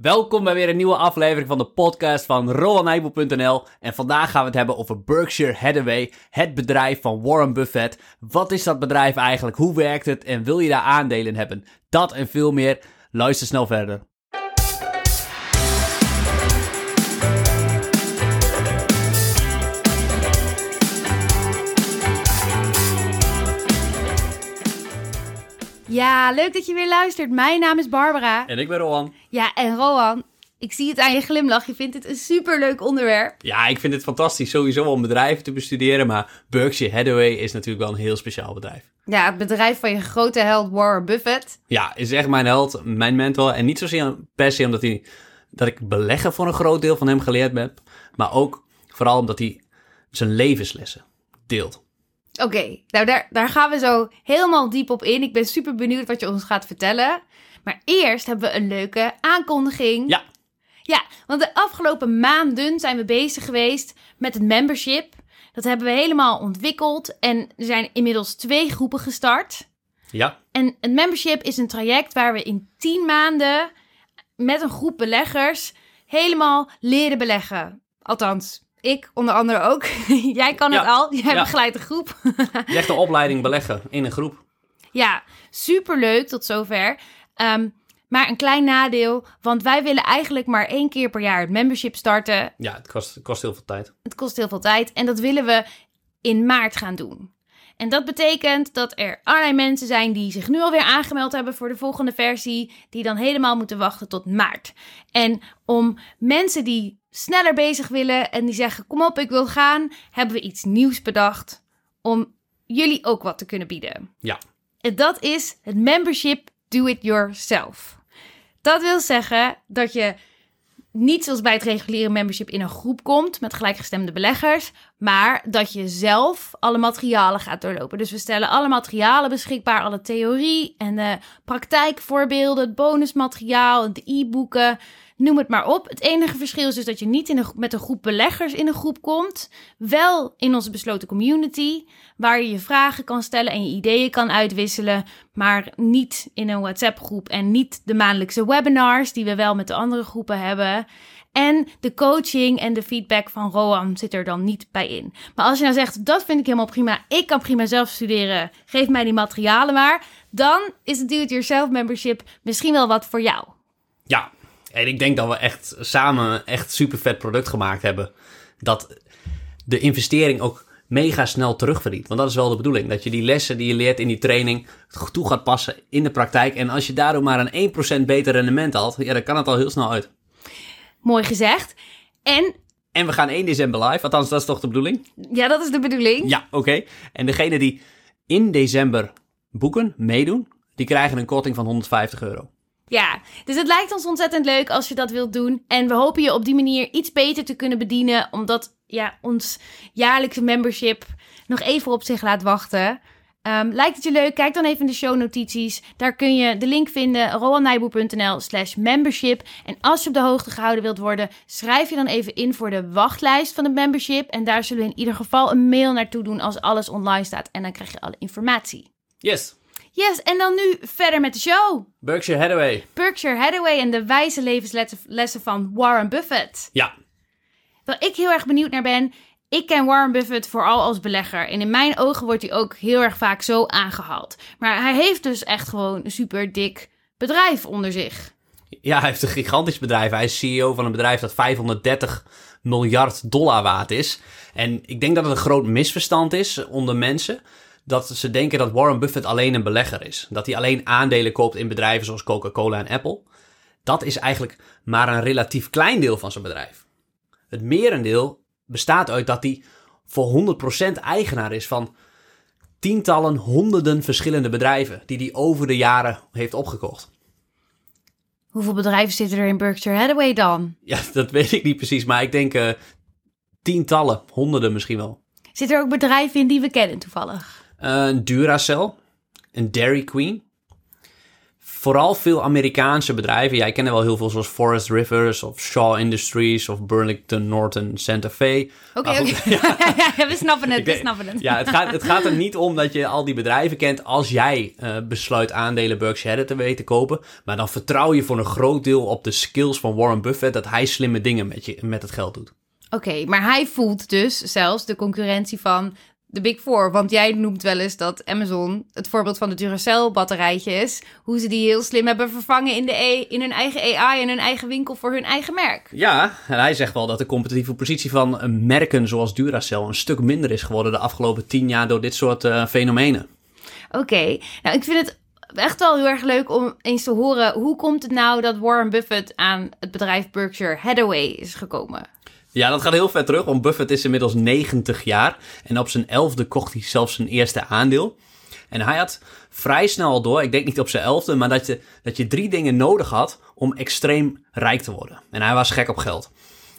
Welkom bij weer een nieuwe aflevering van de podcast van RowanNijboel.nl. En vandaag gaan we het hebben over Berkshire Hathaway, het bedrijf van Warren Buffett. Wat is dat bedrijf eigenlijk? Hoe werkt het? En wil je daar aandelen hebben? Dat en veel meer. Luister snel verder. Ja, leuk dat je weer luistert. Mijn naam is Barbara. En ik ben Rowan. Ja, en Rowan, ik zie het aan je glimlach. Je vindt het een superleuk onderwerp. Ja, ik vind het fantastisch sowieso om bedrijven te bestuderen. Maar Berkshire Hathaway is natuurlijk wel een heel speciaal bedrijf. Ja, het bedrijf van je grote held Warren Buffett. Ja, is echt mijn held, mijn mentor. En niet zozeer per se omdat hij, dat ik beleggen voor een groot deel van hem geleerd heb. Maar ook vooral omdat hij zijn levenslessen deelt. Oké, nou daar, daar gaan we zo helemaal diep op in. Ik ben super benieuwd wat je ons gaat vertellen. Maar eerst hebben we een leuke aankondiging. Ja. Ja, want de afgelopen maanden zijn we bezig geweest met het membership. Dat hebben we helemaal ontwikkeld en er zijn inmiddels twee groepen gestart. Ja. En een membership is een traject waar we in 10 maanden met een groep beleggers helemaal leren beleggen. Althans, ik onder andere ook. Jij kan het Ja. al, jij Ja. begeleidt de groep. Je echt een opleiding beleggen in een groep. ja, superleuk tot zover. Ehm, maar een klein nadeel, want wij willen eigenlijk maar één keer per jaar het membership starten. Ja, het kost, het kost heel veel tijd. Het kost heel veel tijd en dat willen we in maart gaan doen. En dat betekent dat er allerlei mensen zijn die zich nu alweer aangemeld hebben voor de volgende versie, die dan helemaal moeten wachten tot maart. En om mensen die sneller bezig willen en die zeggen: Kom op, ik wil gaan, hebben we iets nieuws bedacht om jullie ook wat te kunnen bieden. Ja. En dat is het membership Do It Yourself. Dat wil zeggen dat je niet zoals bij het reguliere membership in een groep komt met gelijkgestemde beleggers, maar dat je zelf alle materialen gaat doorlopen. Dus we stellen alle materialen beschikbaar, alle theorie en de praktijkvoorbeelden, het bonusmateriaal, de e-boeken, noem het maar op. Het enige verschil is dus dat je niet in een, met een groep beleggers in een groep komt, wel in onze besloten community, waar je je vragen kan stellen en je ideeën kan uitwisselen, maar niet in een WhatsApp-groep en niet de maandelijkse webinars die we wel met de andere groepen hebben. En de coaching en de feedback van Roan zit er dan niet bij in. Maar als je nou zegt, dat vind ik helemaal prima, ik kan prima zelf studeren, geef mij die materialen maar, dan is het Do-It-Yourself membership misschien wel wat voor jou. Ja. En ik denk dat we echt samen echt super vet product gemaakt hebben. Dat de investering ook mega snel terugverdient. Want dat is wel de bedoeling. Dat je die lessen die je leert in die training toe gaat passen in de praktijk. En als je daardoor maar een 1% beter rendement haalt, ja, dan kan het al heel snel uit. Mooi gezegd. En En we gaan 1 december live, althans dat is toch de bedoeling? ja, dat is de bedoeling. Ja, oké. En degene die in december boeken, meedoen, die krijgen een korting van 150 euro. Ja, dus het lijkt ons ontzettend leuk als je dat wilt doen. En we hopen je op die manier iets beter te kunnen bedienen, omdat ja, ons jaarlijkse membership nog even op zich laat wachten. Ehm, lijkt het je leuk? Kijk dan even in de shownotities. Daar kun je de link vinden, roannijboer.nl slash membership. En als je op de hoogte gehouden wilt worden, schrijf je dan even in voor de wachtlijst van het membership. En daar zullen we in ieder geval een mail naartoe doen als alles online staat. En dan krijg je alle informatie. Yes, Yes, en dan nu verder met de show. Berkshire Hathaway. Berkshire Hathaway en de wijze levenslessen van Warren Buffett. Ja, Waar ik heel erg benieuwd naar ben. Ik ken Warren Buffett vooral als belegger. En in mijn ogen wordt hij ook heel erg vaak zo aangehaald. Maar hij heeft dus echt gewoon een super dik bedrijf onder zich. ja, hij heeft een gigantisch bedrijf. Hij is CEO van een bedrijf dat 530 miljard dollar waard is. En ik denk dat het een groot misverstand is onder mensen. Dat ze denken dat Warren Buffett alleen een belegger is. Dat hij alleen aandelen koopt in bedrijven zoals Coca-Cola en Apple. Dat is eigenlijk maar een relatief klein deel van zijn bedrijf. Het merendeel bestaat uit dat hij voor 100% eigenaar is van tientallen, honderden verschillende bedrijven die hij over de jaren heeft opgekocht. Hoeveel bedrijven zitten er in Berkshire Hathaway dan? Ja, dat weet ik niet precies, maar ik denk eh, tientallen, honderden misschien wel. Zitten er ook bedrijven in die we kennen toevallig? Eh, Een Duracell, een Dairy Queen, vooral veel Amerikaanse bedrijven. Jij kent er wel heel veel, zoals Forest Rivers of Shaw Industries of Burlington Northern Santa Fe. Oké, goed, Ja, we snappen het, Ik we weet- snappen het. Ja, het gaat, het gaat er niet om dat je al die bedrijven kent als jij eh, besluit aandelen Berkshire Hathaway te kopen. Maar dan vertrouw je voor een groot deel op de skills van Warren Buffett dat hij slimme dingen met, je, met het geld doet. Oké, maar hij voelt dus zelfs de concurrentie van de Big Four. Want jij noemt wel eens dat Amazon het voorbeeld van de Duracell-batterijtje is. Hoe ze die heel slim hebben vervangen in, de E- in hun eigen AI en hun eigen winkel voor hun eigen merk. Ja, en hij zegt wel dat de competitieve positie van merken zoals Duracell een stuk minder is geworden de afgelopen tien jaar door dit soort eh, fenomenen. Oké, nou ik vind het echt wel heel erg leuk om eens te horen. Hoe komt het nou dat Warren Buffett aan het bedrijf Berkshire Hathaway is gekomen? Ja, dat gaat heel ver terug, want Buffett is inmiddels 90 jaar. En op zijn elfde kocht hij zelfs zijn eerste aandeel. En hij had vrij snel al door, ik denk niet op zijn elfde, maar dat je, dat je drie dingen nodig had om extreem rijk te worden. En hij was gek op geld.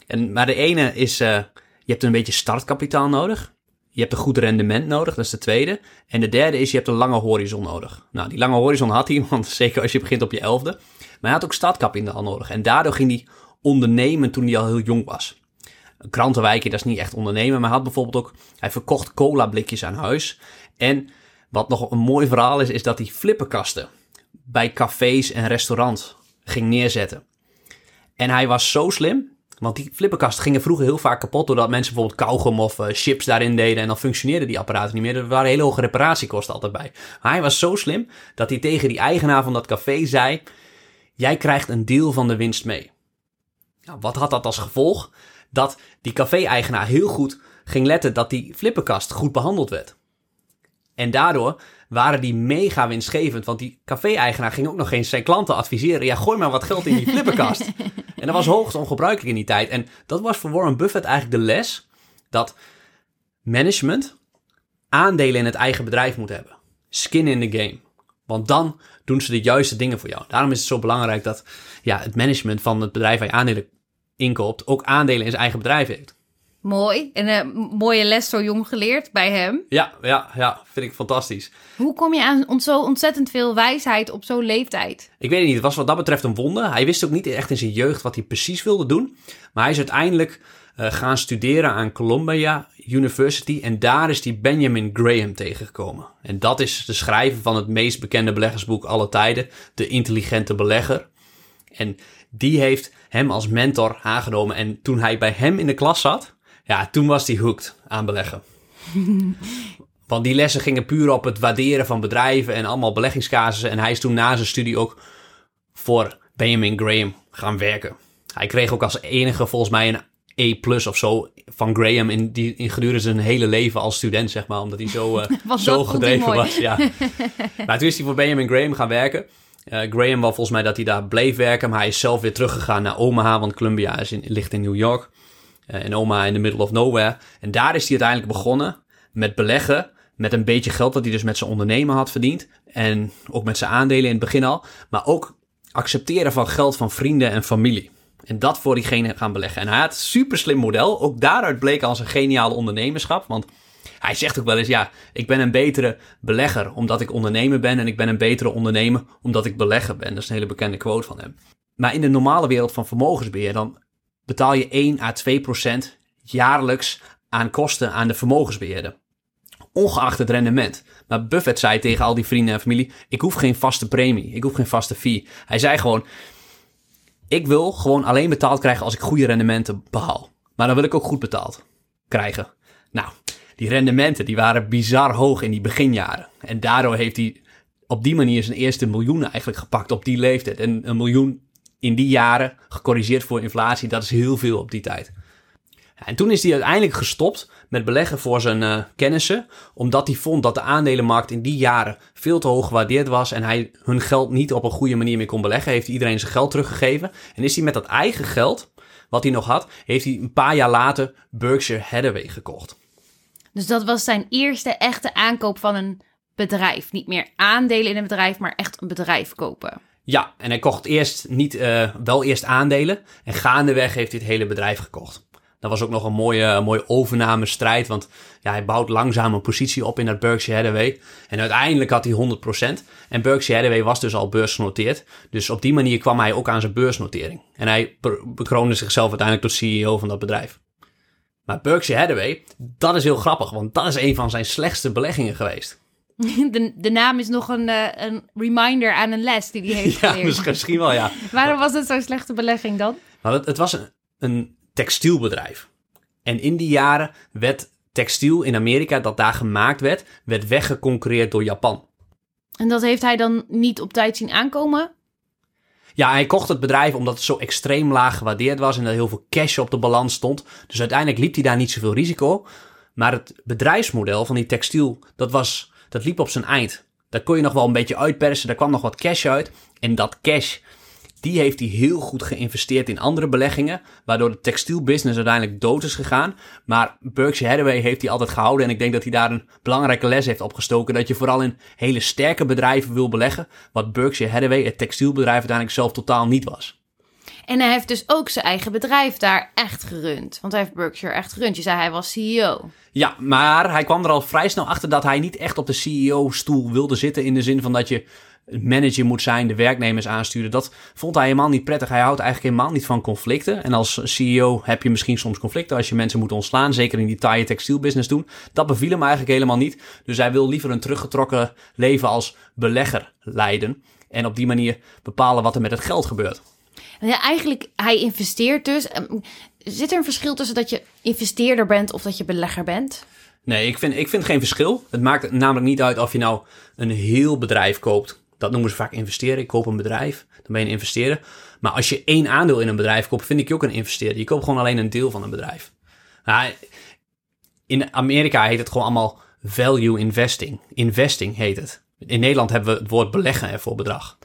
En, maar de ene is, eh, je hebt een beetje startkapitaal nodig. Je hebt een goed rendement nodig, dat is de tweede. En de derde is, je hebt een lange horizon nodig. Nou, die lange horizon had hij, want zeker als je begint op je elfde. Maar hij had ook startkapitaal nodig. En daardoor ging hij ondernemen toen hij al heel jong was een krantenwijkje, dat is niet echt ondernemen. Maar had bijvoorbeeld ook, hij verkocht cola blikjes aan huis. En wat nog een mooi verhaal is, is dat hij flipperkasten bij cafés en restaurants ging neerzetten. En hij was zo slim, want die flipperkasten gingen vroeger heel vaak kapot doordat mensen bijvoorbeeld kauwgom of chips daarin deden. En dan functioneerden die apparaten niet meer. Er waren hele hoge reparatiekosten altijd bij. Maar hij was zo slim dat hij tegen die eigenaar van dat café zei: Jij krijgt een deel van de winst mee. Nou, wat had dat als gevolg? Dat die café-eigenaar heel goed ging letten dat die flipperkast goed behandeld werd. En daardoor waren die mega winstgevend, want die café-eigenaar ging ook nog eens zijn klanten adviseren. Ja, gooi maar wat geld in die flipperkast. en dat was hoogst ongebruikelijk in die tijd. En dat was voor Warren Buffett eigenlijk de les dat management aandelen in het eigen bedrijf moet hebben. Skin in the game. Want dan doen ze de juiste dingen voor jou. Daarom is het zo belangrijk dat ja, het management van het bedrijf waar je aandelen inkoopt, ook aandelen in zijn eigen bedrijf heeft. Mooi. En een mooie les zo jong geleerd bij hem. Ja, ja, ja, vind ik fantastisch. Hoe kom je aan zo ontzettend veel wijsheid op zo'n leeftijd? Ik weet het niet, het was wat dat betreft een wonder. Hij wist ook niet echt in zijn jeugd wat hij precies wilde doen. Maar hij is uiteindelijk eh, gaan studeren aan Columbia University. En daar is hij Benjamin Graham tegengekomen. En dat is de schrijver van het meest bekende beleggersboek aller tijden, De Intelligente Belegger. En die heeft hem als mentor aangenomen. En toen hij bij hem in de klas zat, ja, toen was hij hooked aan beleggen. Want die lessen gingen puur op het waarderen van bedrijven en allemaal beleggingscasussen. En hij is toen na zijn studie ook voor Benjamin Graham gaan werken. Hij kreeg ook als enige volgens mij een E plus of zo van Graham in, die, in gedurende zijn hele leven als student, zeg maar. Omdat hij zo, eh, zo gedreven was. Ja. maar toen is hij voor Benjamin Graham gaan werken. Eh, Graham wou volgens mij dat hij daar bleef werken, maar hij is zelf weer teruggegaan naar Omaha, want Columbia in, ligt in New York. Eh, en Omaha in the middle of nowhere. En daar is hij uiteindelijk begonnen met beleggen. Met een beetje geld dat hij dus met zijn ondernemen had verdiend. En ook met zijn aandelen in het begin al. Maar ook accepteren van geld van vrienden en familie. En dat voor diegene gaan beleggen. En hij had een super slim model. Ook daaruit bleek al zijn geniale ondernemerschap. Want hij zegt ook wel eens, ja, ik ben een betere belegger omdat ik ondernemer ben. En ik ben een betere ondernemer omdat ik belegger ben. Dat is een hele bekende quote van hem. Maar in de normale wereld van vermogensbeheer, dan betaal je 1 à 2 procent jaarlijks aan kosten aan de vermogensbeheerder. Ongeacht het rendement. Maar Buffett zei tegen al die vrienden en familie: Ik hoef geen vaste premie. Ik hoef geen vaste fee. Hij zei gewoon: Ik wil gewoon alleen betaald krijgen als ik goede rendementen behaal. Maar dan wil ik ook goed betaald krijgen. Nou, die rendementen die waren bizar hoog in die beginjaren. En daardoor heeft hij op die manier zijn eerste miljoen eigenlijk gepakt op die leeftijd. En een miljoen in die jaren, gecorrigeerd voor inflatie, dat is heel veel op die tijd. En toen is hij uiteindelijk gestopt met beleggen voor zijn eh, kennissen, omdat hij vond dat de aandelenmarkt in die jaren veel te hoog gewaardeerd was en hij hun geld niet op een goede manier meer kon beleggen. Heeft iedereen zijn geld teruggegeven en is hij met dat eigen geld, wat hij nog had, heeft hij een paar jaar later Berkshire Hathaway gekocht. Dus dat was zijn eerste echte aankoop van een bedrijf. Niet meer aandelen in een bedrijf, maar echt een bedrijf kopen. Ja, en hij kocht eerst niet, eh, wel eerst aandelen en gaandeweg heeft hij het hele bedrijf gekocht. Dat was ook nog een mooie, mooie overname-strijd. Want ja, hij bouwt langzaam een positie op in dat Berkshire Hathaway. En uiteindelijk had hij 100%. En Berkshire Hathaway was dus al beursgenoteerd. Dus op die manier kwam hij ook aan zijn beursnotering. En hij bekroonde zichzelf uiteindelijk tot CEO van dat bedrijf. Maar Berkshire Hathaway, dat is heel grappig. Want dat is een van zijn slechtste beleggingen geweest. De, de naam is nog een, eh, een reminder aan een les die hij heeft Ja, geleerd. misschien wel, ja. Waarom was het zo'n slechte belegging dan? Het, het was een, een textielbedrijf. En in die jaren werd textiel in Amerika dat daar gemaakt werd, werd weggeconcurreerd door Japan. En dat heeft hij dan niet op tijd zien aankomen? Ja, hij kocht het bedrijf omdat het zo extreem laag gewaardeerd was en er heel veel cash op de balans stond. Dus uiteindelijk liep hij daar niet zoveel risico. Maar het bedrijfsmodel van die textiel, dat, was, dat liep op zijn eind. Daar kon je nog wel een beetje uitpersen, daar kwam nog wat cash uit. En dat cash, die heeft hij heel goed geïnvesteerd in andere beleggingen, waardoor de textielbusiness uiteindelijk dood is gegaan. Maar Berkshire Hathaway heeft hij altijd gehouden en ik denk dat hij daar een belangrijke les heeft opgestoken. Dat je vooral in hele sterke bedrijven wil beleggen, wat Berkshire Hathaway, het textielbedrijf, uiteindelijk zelf totaal niet was. En hij heeft dus ook zijn eigen bedrijf daar echt gerund. Want hij heeft Berkshire echt gerund. Je zei hij was CEO. Ja, maar hij kwam er al vrij snel achter dat hij niet echt op de CEO-stoel wilde zitten. In de zin van dat je manager moet zijn, de werknemers aansturen. Dat vond hij helemaal niet prettig. Hij houdt eigenlijk helemaal niet van conflicten. En als CEO heb je misschien soms conflicten als je mensen moet ontslaan. Zeker in die taaie textielbusiness doen. Dat beviel hem eigenlijk helemaal niet. Dus hij wil liever een teruggetrokken leven als belegger leiden. En op die manier bepalen wat er met het geld gebeurt. Ja, eigenlijk, hij investeert dus. Ehm, Zit er een verschil tussen dat je investeerder bent of dat je belegger bent? Nee, ik vind, ik vind geen verschil. Het maakt namelijk niet uit of je nou een heel bedrijf koopt. Dat noemen ze vaak investeren. Ik koop een bedrijf, dan ben je een investeerder. Maar als je één aandeel in een bedrijf koopt, vind ik je ook een investeerder. Je koopt gewoon alleen een deel van een bedrijf. Nou, in Amerika heet het gewoon allemaal value investing. Investing heet het. In Nederland hebben we het woord beleggen ervoor bedrag.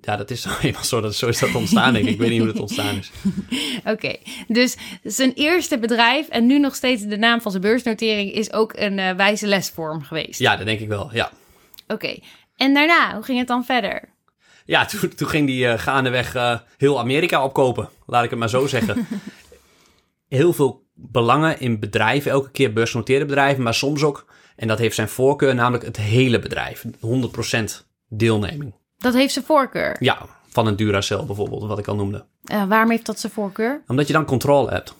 Ja, dat is nou eenmaal zo. Dat, zo is dat ontstaan, denk ik. Ik weet niet hoe het ontstaan is. Oké, dus zijn eerste bedrijf en nu nog steeds de naam van zijn beursnotering is ook een eh, wijze lesvorm geweest. Ja, dat denk ik wel, ja. Oké, en daarna, hoe ging het dan verder? Ja, toen, toen ging die uh, gaandeweg uh, heel Amerika opkopen. Laat ik het maar zo zeggen. heel veel belangen in bedrijven, elke keer beursgenoteerde bedrijven, maar soms ook, en dat heeft zijn voorkeur, namelijk het hele bedrijf. 100% deelneming. Dat heeft zijn voorkeur? Ja, van een Duracell bijvoorbeeld, wat ik al noemde. Uh, waarom heeft dat zijn voorkeur? Omdat je dan controle hebt.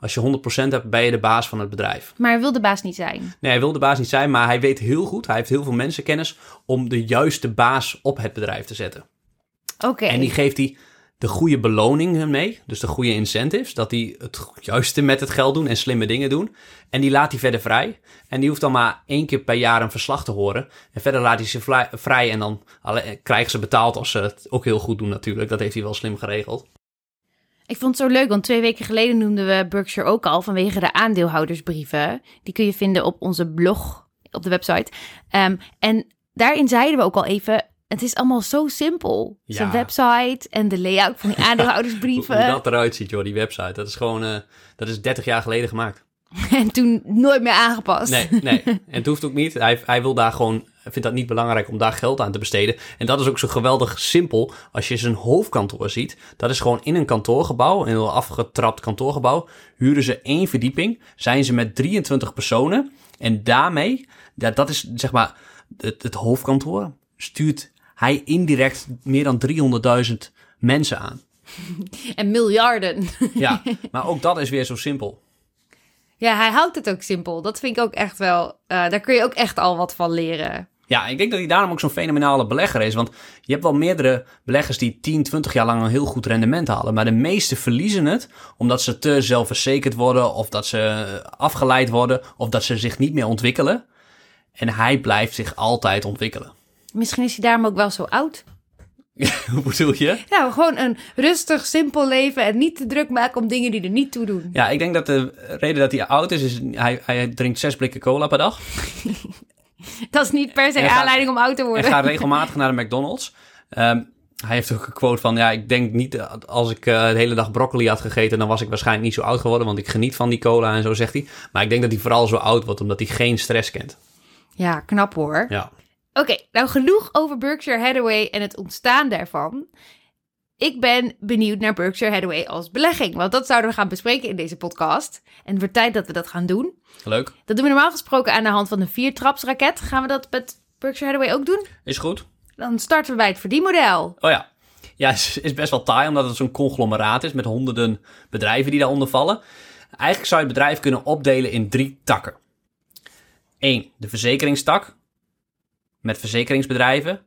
Als je 100% hebt, ben je de baas van het bedrijf. Maar hij wil de baas niet zijn. Nee, hij wil de baas niet zijn, maar hij weet heel goed, hij heeft heel veel mensenkennis om de juiste baas op het bedrijf te zetten. Oké. Okay. En die geeft hij de goede beloningen mee, dus de goede incentives, dat die het juiste met het geld doen en slimme dingen doen. En die laat hij verder vrij. En die hoeft dan maar één keer per jaar een verslag te horen. En verder laat hij ze vrij en dan krijgen ze betaald als ze het ook heel goed doen natuurlijk. Dat heeft hij wel slim geregeld. Ik vond het zo leuk, want twee weken geleden noemden we Berkshire ook al vanwege de aandeelhoudersbrieven. Die kun je vinden op onze blog, op de website. Um, en daarin zeiden we ook al even, het is allemaal zo simpel. Ja. Zijn website en de layout van die aandeelhoudersbrieven. hoe, hoe dat eruit ziet, joh, die website. Dat is gewoon, uh, dat is 30 jaar geleden gemaakt. En toen nooit meer aangepast. Nee, nee. En het hoeft ook niet. Hij, hij wil daar gewoon, vindt dat niet belangrijk om daar geld aan te besteden. En dat is ook zo geweldig simpel. Als je zijn hoofdkantoor ziet, dat is gewoon in een kantoorgebouw, een heel afgetrapt kantoorgebouw. Huren ze één verdieping, zijn ze met 23 personen. En daarmee, ja, dat is zeg maar het, het hoofdkantoor, stuurt hij indirect meer dan 300.000 mensen aan. En miljarden. Ja, maar ook dat is weer zo simpel. Ja, hij houdt het ook simpel. Dat vind ik ook echt wel. Uh, daar kun je ook echt al wat van leren. Ja, ik denk dat hij daarom ook zo'n fenomenale belegger is. Want je hebt wel meerdere beleggers die 10, 20 jaar lang een heel goed rendement halen. Maar de meeste verliezen het omdat ze te zelfverzekerd worden. Of dat ze afgeleid worden. Of dat ze zich niet meer ontwikkelen. En hij blijft zich altijd ontwikkelen. Misschien is hij daarom ook wel zo oud. Hoe bedoel je? Nou, gewoon een rustig, simpel leven en niet te druk maken om dingen die er niet toe doen. Ja, ik denk dat de reden dat hij oud is, is hij, hij drinkt zes blikken cola per dag. dat is niet per se gaat- aanleiding om oud te worden. En gaat regelmatig naar de McDonald's. Ehm, hij heeft ook een quote van, ja, ik denk niet, dat als ik eh, de hele dag broccoli had gegeten, dan was ik waarschijnlijk niet zo oud geworden, want ik geniet van die cola en zo zegt hij. Maar ik denk dat hij vooral zo oud wordt, omdat hij geen stress kent. Ja, knap hoor. Ja. Oké, nou genoeg over Berkshire Hathaway en het ontstaan daarvan. Ik ben benieuwd naar Berkshire Hathaway als belegging. Want dat zouden we gaan bespreken in deze podcast. En het wordt tijd dat we dat gaan doen. Leuk. Dat doen we normaal gesproken aan de hand van een viertrapsraket. Gaan we dat met Berkshire Hathaway ook doen? Is goed. Dan starten we bij het verdienmodel. Oh ja. Ja, het is- is best wel taai omdat het zo'n conglomeraat is met honderden bedrijven die daaronder vallen. Eigenlijk zou je het bedrijf kunnen opdelen in drie takken. Eén, de verzekeringstak met verzekeringsbedrijven.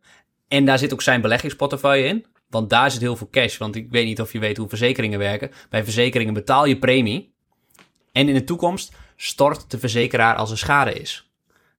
En daar zit ook zijn beleggingsportefeuille in. Want daar zit heel veel cash. Want ik weet niet of je weet hoe verzekeringen werken. Bij verzekeringen betaal je premie. En in de toekomst stort de verzekeraar als er schade is.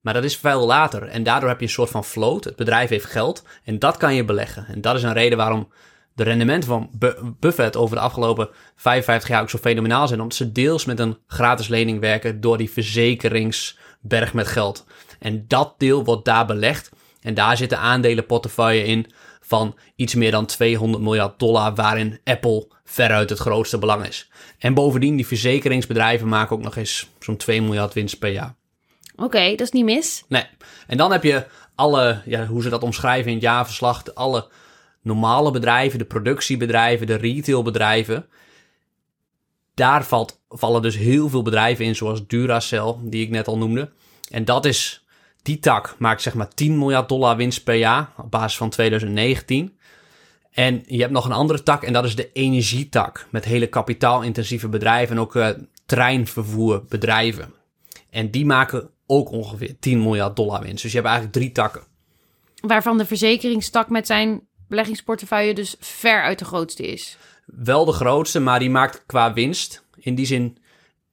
Maar dat is veel later. En daardoor heb je een soort van float. Het bedrijf heeft geld. En dat kan je beleggen. En dat is een reden waarom de rendementen van Bu- Buffett over de afgelopen 55 jaar ook zo fenomenaal zijn. Omdat ze deels met een gratis lening werken door die verzekeringsberg met geld. En dat deel wordt daar belegd. En daar zit de aandelenportefeuille in van iets meer dan 200 miljard dollar, waarin Apple veruit het grootste belang is. En bovendien, die verzekeringsbedrijven maken ook nog eens zo'n 2 miljard winst per jaar. Oké, dat is niet mis. Nee. En dan heb je alle, ja, hoe ze dat omschrijven in het jaarverslag, alle normale bedrijven, de productiebedrijven, de retailbedrijven. Daar valt, vallen dus heel veel bedrijven in, zoals Duracell, die ik net al noemde. En dat is, die tak maakt zeg maar 10 miljard dollar winst per jaar, op basis van 2019. En je hebt nog een andere tak en dat is de energietak, met hele kapitaalintensieve bedrijven en ook eh, treinvervoerbedrijven. En die maken ook ongeveer 10 miljard dollar winst. Dus je hebt eigenlijk drie takken. Waarvan de verzekeringstak met zijn beleggingsportefeuille dus ver uit de grootste is. Wel de grootste, maar die maakt qua winst. In die zin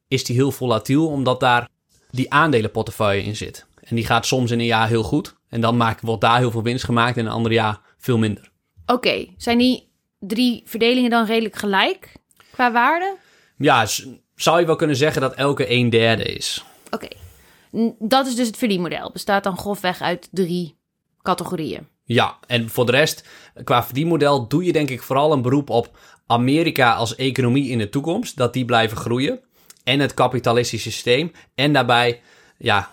is die heel volatiel, omdat daar die aandelenportefeuille in zit. En die gaat soms in een jaar heel goed. En dan maakt, wordt daar heel veel winst gemaakt en in een ander jaar veel minder. Oké, zijn die drie verdelingen dan redelijk gelijk qua waarde? Ja, zou je wel kunnen zeggen dat elke een derde is. Oké, dat is dus het verdienmodel. Bestaat dan grofweg uit drie categorieën. Ja, en voor de rest, qua verdienmodel doe je denk ik vooral een beroep op Amerika als economie in de toekomst. Dat die blijven groeien. En het kapitalistische systeem. En daarbij, ja,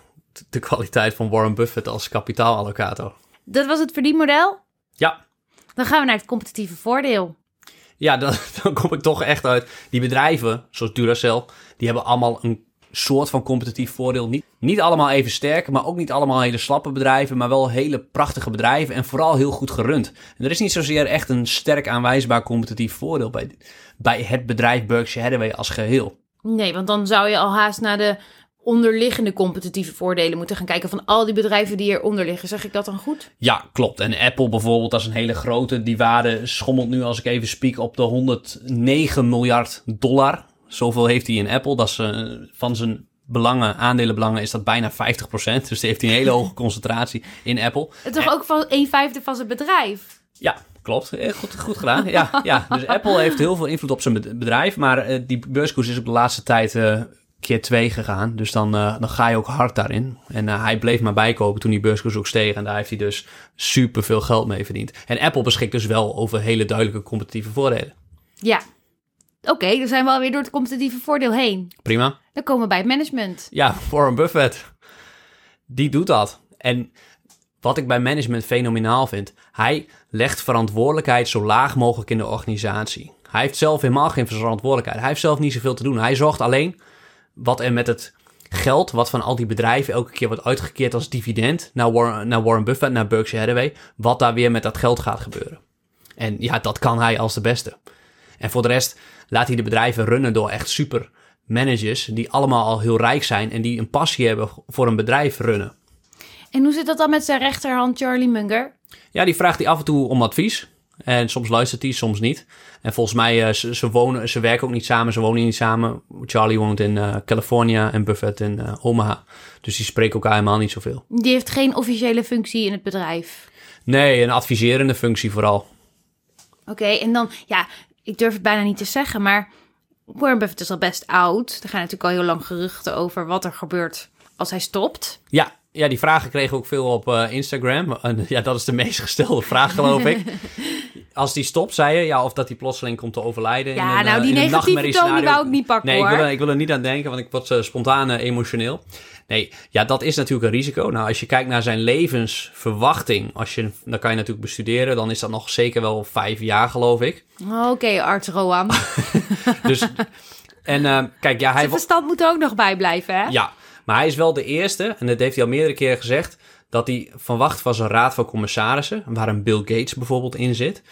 de kwaliteit van Warren Buffett als kapitaalallocator. Dat was het verdienmodel. Ja, Dan gaan we naar het competitieve voordeel. ja dan, dan kom ik toch echt uit. Die bedrijven, zoals Duracell, die hebben allemaal een soort van competitief voordeel. Niet, niet allemaal even sterk, maar ook niet allemaal hele slappe bedrijven, maar wel hele prachtige bedrijven en vooral heel goed gerund. En er is niet zozeer echt een sterk aanwijsbaar competitief voordeel bij, bij het bedrijf Berkshire Hathaway als geheel. Nee, want dan zou je al haast naar de onderliggende competitieve voordelen moeten gaan kijken van al die bedrijven die eronder liggen. Zeg ik dat dan goed? Ja, klopt. En Apple bijvoorbeeld, dat is een hele grote. Die waarde schommelt nu, als ik even spiek, op de 109 miljard dollar. Zoveel heeft hij in Apple. Dat is eh, van zijn belangen, aandelenbelangen, is dat bijna 50%. Dus die heeft hij een hele hoge concentratie in Apple. Het toch ook van een vijfde van zijn bedrijf? Ja, klopt. Eh, Goed, goed gedaan. Ja, ja, dus Apple heeft heel veel invloed op zijn bed- bedrijf. Maar eh, die beurskoers is op de laatste tijd eh, keer twee gegaan. Dus dan, eh, dan ga je ook hard daarin. En eh, hij bleef maar bijkopen toen die beurskoers ook steeg. En daar heeft hij dus super veel geld mee verdiend. En Apple beschikt dus wel over hele duidelijke competitieve voordelen. Ja. Oké, dan zijn we alweer door het competitieve voordeel heen. Prima. Dan komen we bij het management. Ja, Warren Buffett. Die doet dat. En wat ik bij management fenomenaal vind, hij legt verantwoordelijkheid zo laag mogelijk in de organisatie. Hij heeft zelf helemaal geen verantwoordelijkheid. Hij heeft zelf niet zoveel te doen. Hij zorgt alleen wat er met het geld, wat van al die bedrijven elke keer wordt uitgekeerd als dividend naar Warren, naar Warren Buffett, naar Berkshire Hathaway, wat daar weer met dat geld gaat gebeuren. En ja, dat kan hij als de beste. En voor de rest laat hij de bedrijven runnen door echt super managers die allemaal al heel rijk zijn en die een passie hebben voor een bedrijf runnen. En hoe zit dat dan met zijn rechterhand Charlie Munger? Ja, die vraagt hij af en toe om advies. En soms luistert hij, soms niet. En volgens mij, eh, ze, ze, wonen, ze werken ook niet samen, ze wonen niet samen. Charlie woont in eh California en Buffett in eh, Omaha. Dus die spreken elkaar helemaal niet zoveel. Die heeft geen officiële functie in het bedrijf. Nee, een adviserende functie vooral. Oké, en dan, ja, ik durf het bijna niet te zeggen, maar Warren Buffett is al best oud. Er gaan natuurlijk al heel lang geruchten over wat er gebeurt als hij stopt. Ja, ja die vragen kregen we ook veel op eh, Instagram. En ja, dat is de meest gestelde vraag, geloof ik. als die stopt, zei je, ja, of dat hij plotseling komt te overlijden. Ja, in een, nou, eh, die in negatieve toon die wou ik niet pakken, Nee, ik hoor. wil, er- ik wil er niet aan denken, want ik word eh, spontaan eh, emotioneel. Nee, ja, dat is natuurlijk een risico. Nou, als je kijkt naar zijn levensverwachting, als je, dan kan je natuurlijk bestuderen, dan is dat nog zeker wel vijf jaar, geloof ik. Oké, arts Roan. Dus, en eh, kijk, ja, hij... Zijn verstand moet er ook nog bij blijven, hè? Ja, maar hij is wel de eerste, en dat heeft hij al meerdere keren gezegd, dat hij verwacht van zijn raad van commissarissen, waar een Bill Gates bijvoorbeeld in zit,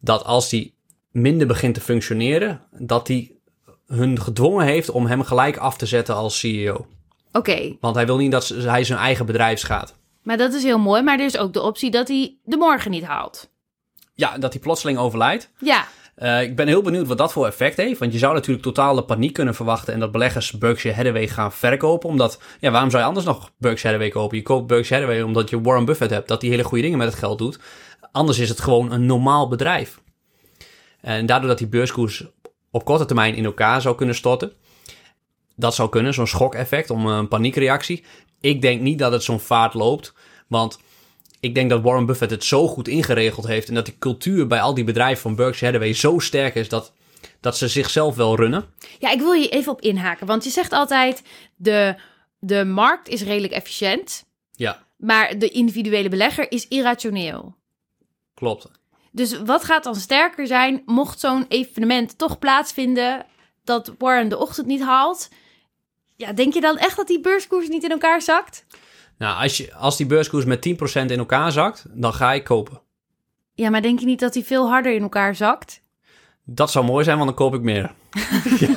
dat als die minder begint te functioneren, dat hij hun gedwongen heeft om hem gelijk af te zetten als CEO. Oké, Want hij wil niet dat hij zijn eigen bedrijf schaadt. maar dat is heel mooi. Maar er is ook de optie dat hij de morgen niet haalt. Ja, dat hij plotseling overlijdt. Ja, Eh, ik ben heel benieuwd wat dat voor effect heeft. Want je zou natuurlijk totale paniek kunnen verwachten. En dat beleggers Berkshire Hathaway gaan verkopen. Omdat, ja, waarom zou je anders nog Berkshire Hathaway kopen? Je koopt Berkshire Hathaway omdat je Warren Buffett hebt. Dat die hele goede dingen met het geld doet. Anders is het gewoon een normaal bedrijf. En daardoor dat die beurskoers op korte termijn in elkaar zou kunnen storten. Dat zou kunnen, zo'n schokeffect om een paniekreactie. Ik denk niet dat het zo'n vaart loopt. Want ik denk dat Warren Buffett het zo goed ingeregeld heeft. En dat die cultuur bij al die bedrijven van Berkshire Hathaway zo sterk is dat, dat ze zichzelf wel runnen. Ja, ik wil je even op inhaken. Want je zegt altijd, de, de markt is redelijk efficiënt. Ja, Maar de individuele belegger is irrationeel. klopt. Dus wat gaat dan sterker zijn mocht zo'n evenement toch plaatsvinden dat Warren de ochtend niet haalt? Ja, denk je dan echt dat die beurskoers niet in elkaar zakt? Nou, als, je, als die beurskoers met 10% in elkaar zakt, dan ga ik kopen. Ja, maar denk je niet dat die veel harder in elkaar zakt? Dat zou mooi zijn, want dan koop ik meer. ja.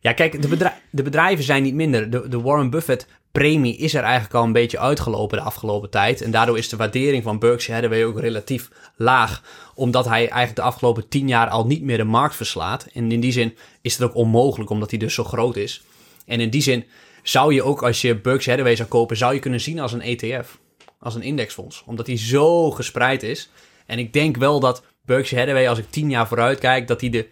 ja, kijk, de, de bedrijven zijn niet minder. De, de Warren Buffett premie is er eigenlijk al een beetje uitgelopen de afgelopen tijd. En daardoor is de waardering van Berkshire Hathaway ook relatief laag. Omdat hij eigenlijk de afgelopen tien jaar al niet meer de markt verslaat. En in die zin is het ook onmogelijk, omdat hij dus zo groot is. En in die zin zou je ook, als je Berkshire Hathaway zou kopen, zou je kunnen zien als een ETF. Als een indexfonds. Omdat hij zo gespreid is. En ik denk wel dat Berkshire Hathaway, als ik tien jaar vooruit kijk, dat hij de,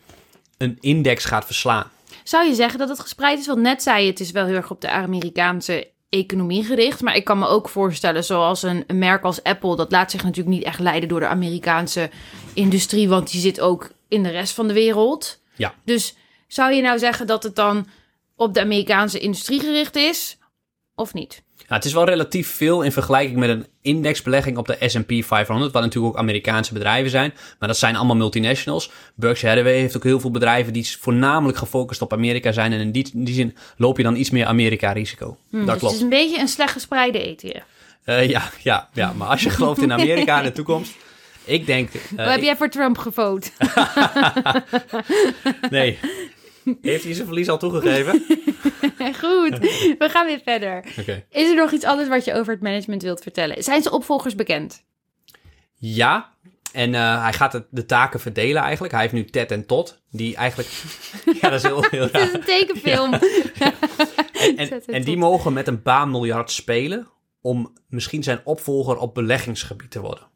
een index gaat verslaan. Zou je zeggen dat het gespreid is? Want net zei je, het is wel heel erg op de Amerikaanse economie gericht. Maar ik kan me ook voorstellen, zoals een, een merk als Apple... dat laat zich natuurlijk niet echt leiden door de Amerikaanse industrie... want die zit ook in de rest van de wereld. Ja. Dus zou je nou zeggen dat het dan op de Amerikaanse industrie gericht is? Of niet? Ja, het is wel relatief veel in vergelijking met een indexbelegging op de S&P 500, wat natuurlijk ook Amerikaanse bedrijven zijn. Maar dat zijn allemaal multinationals. Berkshire Hathaway heeft ook heel veel bedrijven die voornamelijk gefocust op Amerika zijn. En in die, in die zin loop je dan iets meer Amerika-risico. Hm, dat dus klopt. het is een beetje een slecht gespreide ETF. Eh, ja, ja, ja, maar als je gelooft in Amerika in de toekomst... Ik denk... Hoe heb jij voor Trump gevoot? nee. Heeft hij zijn verlies al toegegeven? Goed, we gaan weer verder. Is er nog iets anders wat je over het management wilt vertellen? Zijn zijn opvolgers bekend? Ja, en eh, hij gaat de taken verdelen eigenlijk. Hij heeft nu Ted en Todd, die eigenlijk... ja, dat is heel, heel Het raar. is een tekenfilm. En, en en die mogen met een paar miljard spelen om misschien zijn opvolger op beleggingsgebied te worden.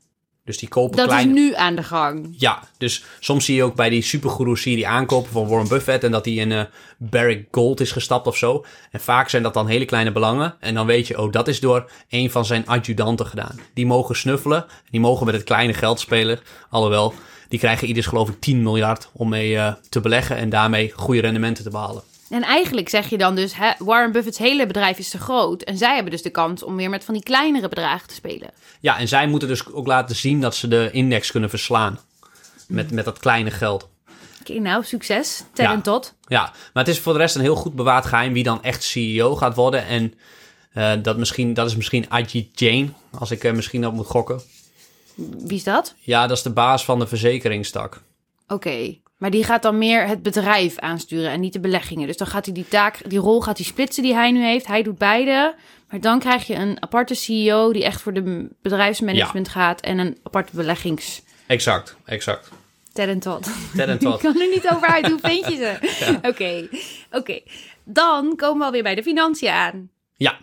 Dus die kopen Dat is nu aan de gang. Ja, dus soms zie je ook bij die supergoeroes die aankopen van Warren Buffett en dat hij in eh Barrick Gold is gestapt of zo. En vaak zijn dat dan hele kleine belangen. En dan weet je, oh, dat is door een van zijn adjudanten gedaan. Die mogen snuffelen, die mogen met het kleine geld spelen. Alhoewel, die krijgen ieders geloof ik 10 miljard om mee eh, te beleggen en daarmee goede rendementen te behalen. En eigenlijk zeg je dan dus, hè, Warren Buffett's hele bedrijf is te groot. En zij hebben dus de kans om weer met van die kleinere bedragen te spelen. Ja, en zij moeten dus ook laten zien dat ze de index kunnen verslaan. Met, met dat kleine geld. Oké, nou, succes. Ja. en Todd. Ja, maar het is voor de rest een heel goed bewaard geheim wie dan echt CEO gaat worden. En eh, dat, misschien, dat is misschien Ajit Jain, als ik er misschien op moet gokken. Wie is dat? Ja, dat is de baas van de verzekeringstak. Oké, maar die gaat dan meer het bedrijf aansturen en niet de beleggingen. Dus dan gaat hij die taak, die rol gaat hij splitsen die hij nu heeft. Hij doet beide. Maar dan krijg je een aparte CEO die echt voor de bedrijfsmanagement gaat en een aparte beleggings. Exact, exact. Ted en Todd. Ted en Ik Todd. kan er niet over uit. Hoe vind je ze? Oké, oké. Dan komen we alweer bij de financiën aan. Ja.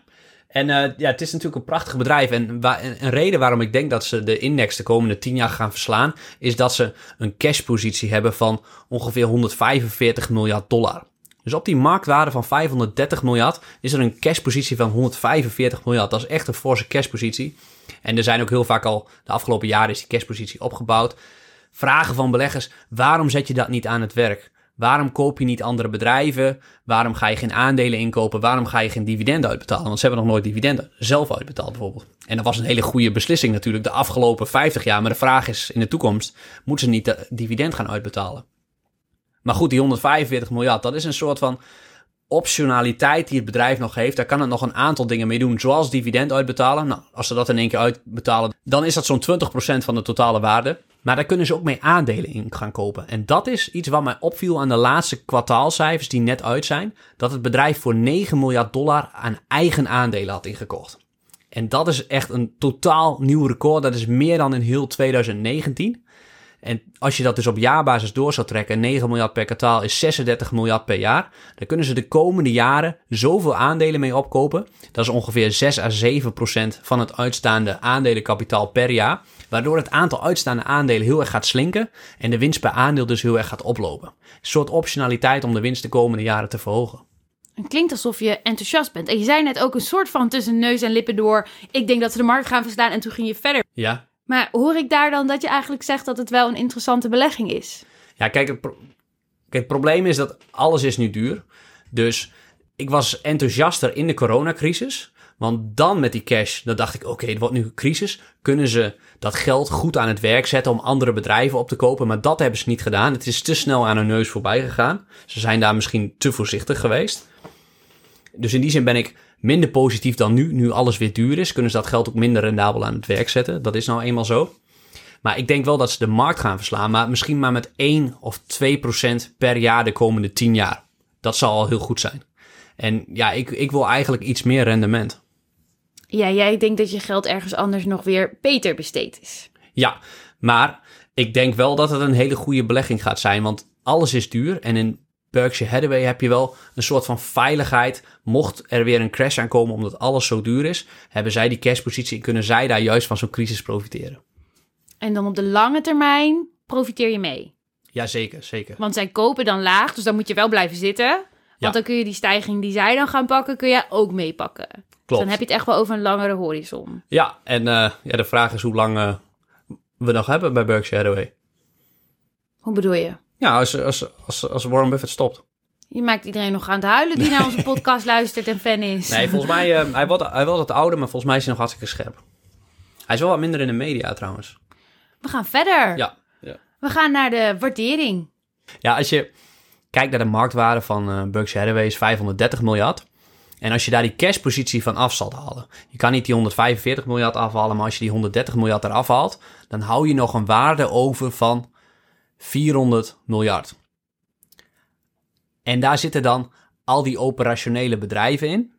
En eh, ja, het is natuurlijk een prachtig bedrijf. En een reden waarom ik denk dat ze de index de komende 10 jaar gaan verslaan, is dat ze een cashpositie hebben van ongeveer 145 miljard dollar. Dus op die marktwaarde van 530 miljard is er een cashpositie van 145 miljard. Dat is echt een forse cashpositie. En er zijn ook heel vaak al, de afgelopen jaren is die cashpositie opgebouwd. vragen van beleggers: waarom zet je dat niet aan het werk? Waarom koop je niet andere bedrijven? Waarom ga je geen aandelen inkopen? Waarom ga je geen dividenden uitbetalen? Want ze hebben nog nooit dividenden zelf uitbetaald bijvoorbeeld. En dat was een hele goede beslissing natuurlijk de afgelopen 50 jaar. Maar de vraag is in de toekomst, moeten ze niet de dividend gaan uitbetalen? Maar goed, die 145 miljard, dat is een soort van optionaliteit die het bedrijf nog heeft. Daar kan het nog een aantal dingen mee doen, zoals dividend uitbetalen. Nou, als ze dat in één keer uitbetalen, dan is dat zo'n 20% van de totale waarde. Maar daar kunnen ze ook mee aandelen in gaan kopen. En dat is iets wat mij opviel aan de laatste kwartaalcijfers die net uit zijn. Dat het bedrijf voor 9 miljard dollar aan eigen aandelen had ingekocht. En dat is echt een totaal nieuw record. Dat is meer dan in heel 2019. En als je dat dus op jaarbasis door zou trekken, 9 miljard per kwartaal is 36 miljard per jaar. Dan kunnen ze de komende jaren zoveel aandelen mee opkopen. Dat is ongeveer 6 à 7 procent van het uitstaande aandelenkapitaal per jaar. Waardoor het aantal uitstaande aandelen heel erg gaat slinken en de winst per aandeel dus heel erg gaat oplopen. Een soort optionaliteit om de winst de komende jaren te verhogen. Het klinkt alsof je enthousiast bent. En je zei net ook een soort van tussen neus en lippen door. Ik denk dat ze de markt gaan verslaan en toen ging je verder. Ja, Maar hoor ik daar dan dat je eigenlijk zegt dat het wel een interessante belegging is? Ja, kijk het, kijk, het probleem is dat alles is nu duur. Dus ik was enthousiaster in de coronacrisis. Want dan met die cash, dan dacht ik, oké, het wordt nu een crisis. Kunnen ze dat geld goed aan het werk zetten om andere bedrijven op te kopen? Maar dat hebben ze niet gedaan. Het is te snel aan hun neus voorbij gegaan. Ze zijn daar misschien te voorzichtig geweest. Dus in die zin ben ik minder positief dan nu. Nu alles weer duur is, kunnen ze dat geld ook minder rendabel aan het werk zetten. Dat is nou eenmaal zo. Maar ik denk wel dat ze de markt gaan verslaan, maar misschien maar met 1 of 2 procent per jaar de komende 10 jaar. Dat zal al heel goed zijn. En ja, ik, ik wil eigenlijk iets meer rendement. Ja, jij denkt dat je geld ergens anders nog weer beter besteed is. Ja, maar ik denk wel dat het een hele goede belegging gaat zijn, want alles is duur. En in Berkshire Hathaway heb je wel een soort van veiligheid. Mocht er weer een crash aankomen omdat alles zo duur is, hebben zij die cashpositie en kunnen zij daar juist van zo'n crisis profiteren. En dan op de lange termijn profiteer je mee. Ja, zeker, zeker. Want zij kopen dan laag, dus dan moet je wel blijven zitten. Want Ja. dan kun je die stijging die zij dan gaan pakken, kun je ook meepakken. Dus Klopt. dan heb je het echt wel over een langere horizon. Ja, en eh, ja, de vraag is hoe lang eh, we nog hebben bij Berkshire Hathaway. Hoe bedoel je? Ja, als, als, als, als Warren Buffett stopt. Je maakt iedereen nog aan het huilen die naar onze podcast luistert en fan is. Nee, volgens mij, eh, hij, wordt, hij wordt het ouder, maar volgens mij is hij nog hartstikke scherp. Hij is wel wat minder in de media trouwens. We gaan verder. Ja. Ja, We gaan naar de waardering. ja als je kijkt naar de marktwaarde van eh, Berkshire Hathaway is 530 miljard. En als je daar die cashpositie van af zal halen. Je kan niet die 145 miljard afhalen, maar als je die 130 miljard eraf haalt, dan hou je nog een waarde over van 400 miljard. En daar zitten dan al die operationele bedrijven in.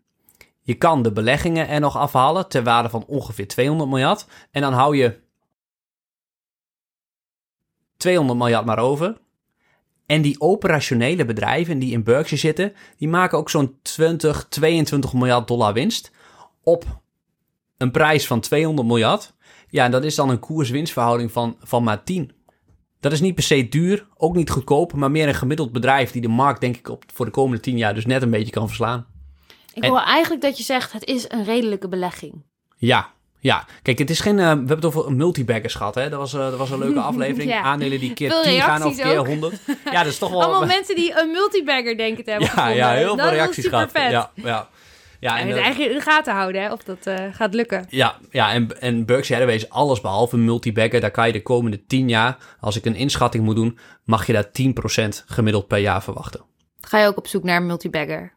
Je kan de beleggingen er nog afhalen ter waarde van ongeveer 200 miljard. En dan hou je 200 miljard maar over. En die operationele bedrijven die in Berkshire zitten, die maken ook zo'n 20, 22 miljard dollar winst op een prijs van 200 miljard. Ja, en dat is dan een koers-winstverhouding van, van maar 10. Dat is niet per se duur, ook niet goedkoop, maar meer een gemiddeld bedrijf die de markt denk ik op, voor de komende 10 jaar dus net een beetje kan verslaan. Ik En- wil eigenlijk dat je zegt, het is een redelijke belegging. Ja, ja. Kijk, het is geen. eh, we hebben het over multibaggers gehad, hè? Dat was, eh, dat was een leuke aflevering. Ja. Aandelen die keer Veel 10 gaan of keer ook. 100. Ja, dat is toch wel. Allemaal mensen die een multibagger denken te hebben ja, gevonden. ja, heel dat veel reacties gehad. Ja, ja. Ja, En en, het eh, eigenlijk in de gaten houden, hè, of dat eh, gaat lukken. ja, ja, en, en Berkshire Hathaway is alles behalve een multibagger. Daar kan je de komende 10 jaar, als ik een inschatting moet doen, mag je daar 10% gemiddeld per jaar verwachten. Ga je ook op zoek naar een multibagger?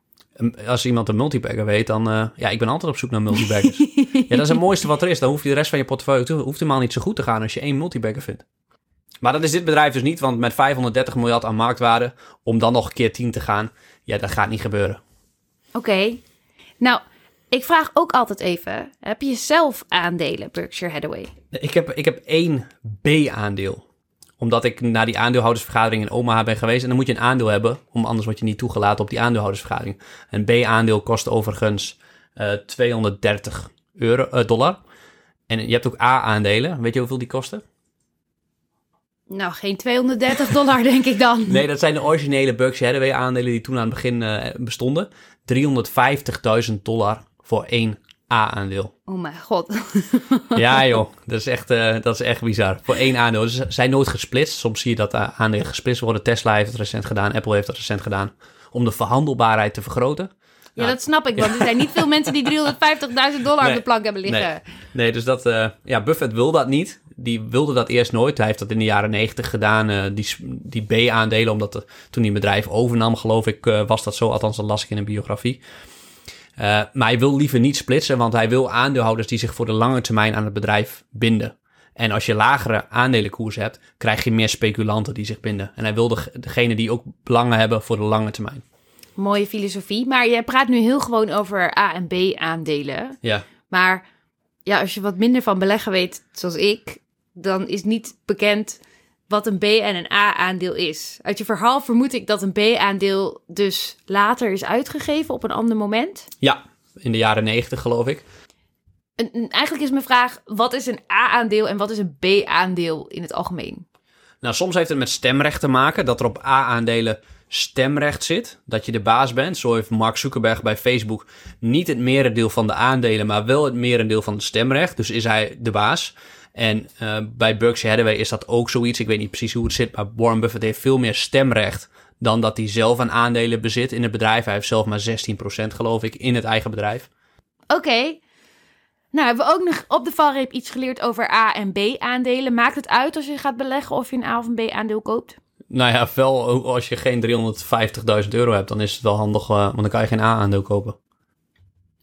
Als iemand een multibagger weet, dan... eh, ja, ik ben altijd op zoek naar multibaggers. ja, dat is het mooiste wat er is. Dan hoef je de rest van je portefeuille... toe- hoeft helemaal niet zo goed te gaan als je één multibagger vindt. Maar dat is dit bedrijf dus niet, want met 530 miljard aan marktwaarde... om dan nog een keer 10 te gaan, ja, dat gaat niet gebeuren. Oké. Nou, ik vraag ook altijd even, heb je zelf aandelen Berkshire Hathaway? Ik heb, ik heb één B-aandeel. Omdat ik naar die aandeelhoudersvergadering in Omaha ben geweest. En dan moet je een aandeel hebben, om anders word je niet toegelaten op die aandeelhoudersvergadering. Een B-aandeel kost overigens eh 230 euro, eh, dollar. En je hebt ook A-aandelen. Weet je hoeveel die kosten? Nou, geen 230 dollar denk ik dan. Nee, dat zijn de originele Berkshire Hathaway aandelen die toen aan het begin eh, bestonden. 350.000 dollar voor één A-aandeel. Oh mijn god. Ja joh, dat is, echt, uh, dat is echt bizar. Voor één aandeel. Ze zijn nooit gesplitst. Soms zie je dat aandelen gesplitst worden. Tesla heeft het recent gedaan. Apple heeft het recent gedaan. Om de verhandelbaarheid te vergroten. Ja, dat snap ik, want er zijn niet veel mensen die 350.000 dollar op de plank hebben liggen. Nee, nee dus dat, uh, ja, Buffett wil dat niet. Die wilde dat eerst nooit. Hij heeft dat in de jaren 90 gedaan, uh, die, die B-aandelen, omdat de, toen hij bedrijf overnam, geloof ik, uh, was dat zo. Althans, dat las ik in een biografie. maar hij wil liever niet splitsen, want hij wil aandeelhouders die zich voor de lange termijn aan het bedrijf binden. En als je lagere aandelenkoers hebt, krijg je meer speculanten die zich binden. En hij wil degene die ook belangen hebben voor de lange termijn. Mooie filosofie. Maar je praat nu heel gewoon over A- en B-aandelen. Ja. Maar ja, als je wat minder van beleggen weet, zoals ik, dan is niet bekend wat een B- en een A-aandeel is. Uit je verhaal vermoed ik dat een B-aandeel dus later is uitgegeven op een ander moment. Ja, in de jaren 90 geloof ik. En, eigenlijk is mijn vraag, wat is een A-aandeel en wat is een B-aandeel in het algemeen? Nou, soms heeft het met stemrecht te maken, dat er op A-aandelen stemrecht zit, dat je de baas bent. Zo heeft Mark Zuckerberg bij Facebook niet het merendeel van de aandelen, maar wel het merendeel van het stemrecht. Dus is hij de baas. En uh, bij Berkshire Hathaway is dat ook zoiets. Ik weet niet precies hoe het zit, maar Warren Buffett heeft veel meer stemrecht dan dat hij zelf aan aandelen bezit in het bedrijf. Hij heeft zelf maar 16% geloof ik in het eigen bedrijf. Oké. Okay. Nou, hebben we ook nog op de valreep iets geleerd over A- en B-aandelen. Maakt het uit als je gaat beleggen of je een A- of een B-aandeel koopt? Nou ja, wel als je geen 350.000 euro hebt, dan is het wel handig, uh, want dan kan je geen A-aandeel kopen.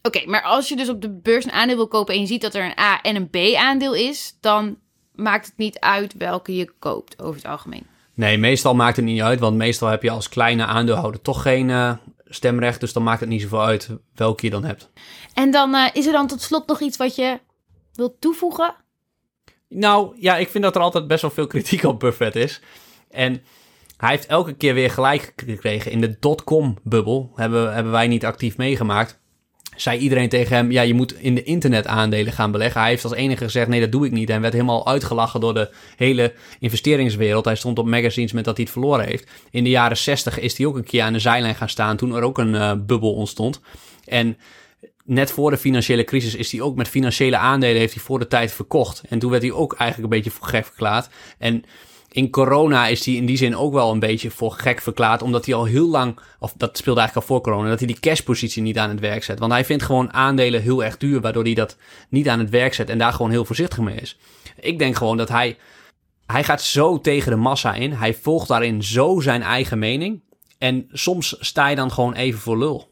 Oké, okay, maar als je dus op de beurs een aandeel wil kopen en je ziet dat er een A- en een B-aandeel is, dan maakt het niet uit welke je koopt over het algemeen. Nee, meestal maakt het niet uit, want meestal heb je als kleine aandeelhouder toch geen uh, stemrecht, dus dan maakt het niet zoveel uit welke je dan hebt. En dan uh, is er dan tot slot nog iets wat je wilt toevoegen? Nou ja, ik vind dat er altijd best wel veel kritiek op Buffett is. En hij heeft elke keer weer gelijk gekregen. In de dotcom-bubbel hebben, hebben wij niet actief meegemaakt. Zei iedereen tegen hem, ja, je moet in de internetaandelen gaan beleggen. Hij heeft als enige gezegd, nee, dat doe ik niet. En werd helemaal uitgelachen door de hele investeringswereld. Hij stond op magazines met dat hij het verloren heeft. In de jaren 60 is hij ook een keer aan de zijlijn gaan staan toen er ook een uh, bubbel ontstond. En net voor de financiële crisis is hij ook met financiële aandelen heeft hij voor de tijd verkocht. En toen werd hij ook eigenlijk een beetje gek verklaard. En in corona is hij in die zin ook wel een beetje voor gek verklaard. Omdat hij al heel lang, of dat speelde eigenlijk al voor corona, dat hij die cashpositie niet aan het werk zet. Want hij vindt gewoon aandelen heel erg duur, waardoor hij dat niet aan het werk zet en daar gewoon heel voorzichtig mee is. Ik denk gewoon dat hij, hij gaat zo tegen de massa in. Hij volgt daarin zo zijn eigen mening. En soms sta je dan gewoon even voor lul.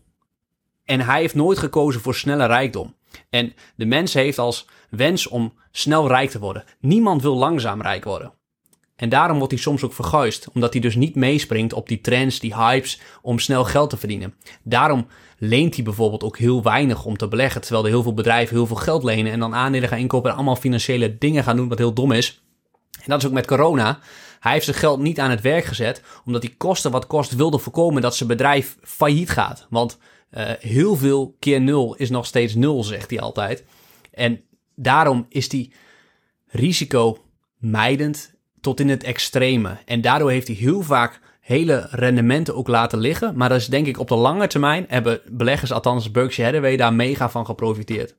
En hij heeft nooit gekozen voor snelle rijkdom. En de mens heeft als wens om snel rijk te worden. Niemand wil langzaam rijk worden. En daarom wordt hij soms ook verguisd, omdat hij dus niet meespringt op die trends, die hypes, om snel geld te verdienen. Daarom leent hij bijvoorbeeld ook heel weinig om te beleggen, terwijl er heel veel bedrijven heel veel geld lenen en dan aandelen gaan inkopen en allemaal financiële dingen gaan doen, wat heel dom is. En dat is ook met corona. Hij heeft zijn geld niet aan het werk gezet, omdat hij kosten wat kost wilde voorkomen dat zijn bedrijf failliet gaat. Want uh, heel veel keer nul is nog steeds nul, zegt hij altijd. En daarom is hij risicomijdend tot in het extreme. En daardoor heeft hij heel vaak hele rendementen ook laten liggen. Maar dat is denk ik op de lange termijn hebben beleggers, althans Berkshire Hathaway, daar mega van geprofiteerd.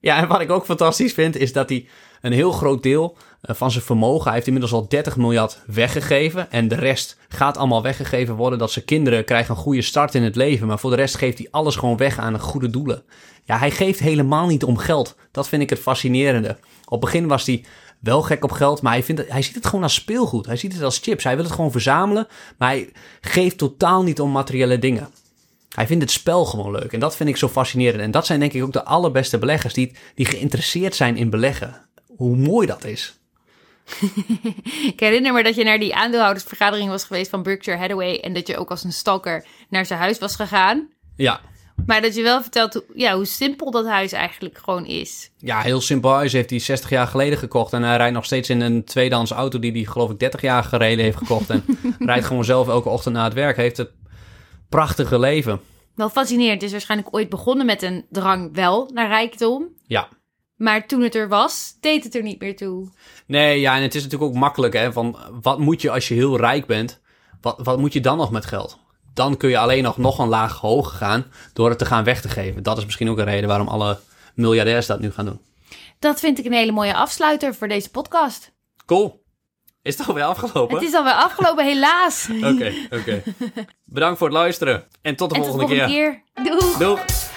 Ja, en wat ik ook fantastisch vind, is dat hij een heel groot deel van zijn vermogen, hij heeft inmiddels al 30 miljard weggegeven. En de rest gaat allemaal weggegeven worden. Dat zijn kinderen krijgen een goede start in het leven. Maar voor de rest geeft hij alles gewoon weg aan goede doelen. Ja, hij geeft helemaal niet om geld. Dat vind ik het fascinerende. Op het begin was hij wel gek op geld, maar hij, vindt het, hij ziet het gewoon als speelgoed. Hij ziet het als chips. Hij wil het gewoon verzamelen, maar hij geeft totaal niet om materiële dingen. Hij vindt het spel gewoon leuk en dat vind ik zo fascinerend. En dat zijn denk ik ook de allerbeste beleggers die, die geïnteresseerd zijn in beleggen. Hoe mooi dat is. ik herinner me dat je naar die aandeelhoudersvergadering was geweest van Berkshire Hathaway en dat je ook als een stalker naar zijn huis was gegaan. Ja. Maar dat je wel vertelt hoe, ja, hoe simpel dat huis eigenlijk gewoon is. Ja, heel simpel huis heeft hij 60 jaar geleden gekocht. En hij rijdt nog steeds in een tweedehands auto die hij geloof ik 30 jaar geleden heeft gekocht. En rijdt gewoon zelf elke ochtend naar het werk. Heeft het prachtige leven. Wel fascinerend. Het is waarschijnlijk ooit begonnen met een drang wel naar rijkdom. Ja. Maar toen het er was, deed het er niet meer toe. Nee, ja, en het is natuurlijk ook makkelijk, hè. Van, wat moet je als je heel rijk bent? Wat, wat moet je dan nog met geld? Dan kun je alleen nog, nog een laag hoger gaan door het te gaan weg te geven. Dat is misschien ook een reden waarom alle miljardairs dat nu gaan doen. Dat vind ik een hele mooie afsluiter voor deze podcast. Cool. Is het alweer afgelopen? Het is alweer afgelopen, helaas. Oké, oké. Bedankt voor het luisteren. En tot de En tot de volgende volgende keer. keer. Doeg! Doeg!